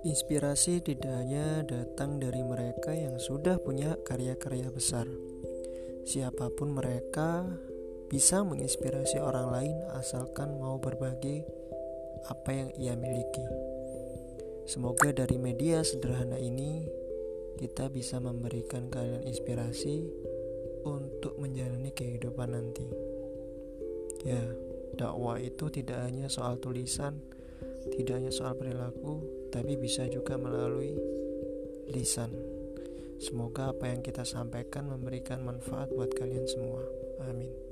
Inspirasi tidak hanya datang dari mereka yang sudah punya karya-karya besar. Siapa pun mereka bisa menginspirasi orang lain asalkan mau berbagi apa yang ia miliki. Semoga dari media sederhana ini kita bisa memberikan kalian inspirasi untuk menjalani kehidupan nanti. Ya dakwah itu tidak hanya soal tulisan, tidak hanya soal perilaku, tapi bisa juga melalui lisan. Semoga apa yang kita sampaikan memberikan manfaat buat kalian semua. Amin.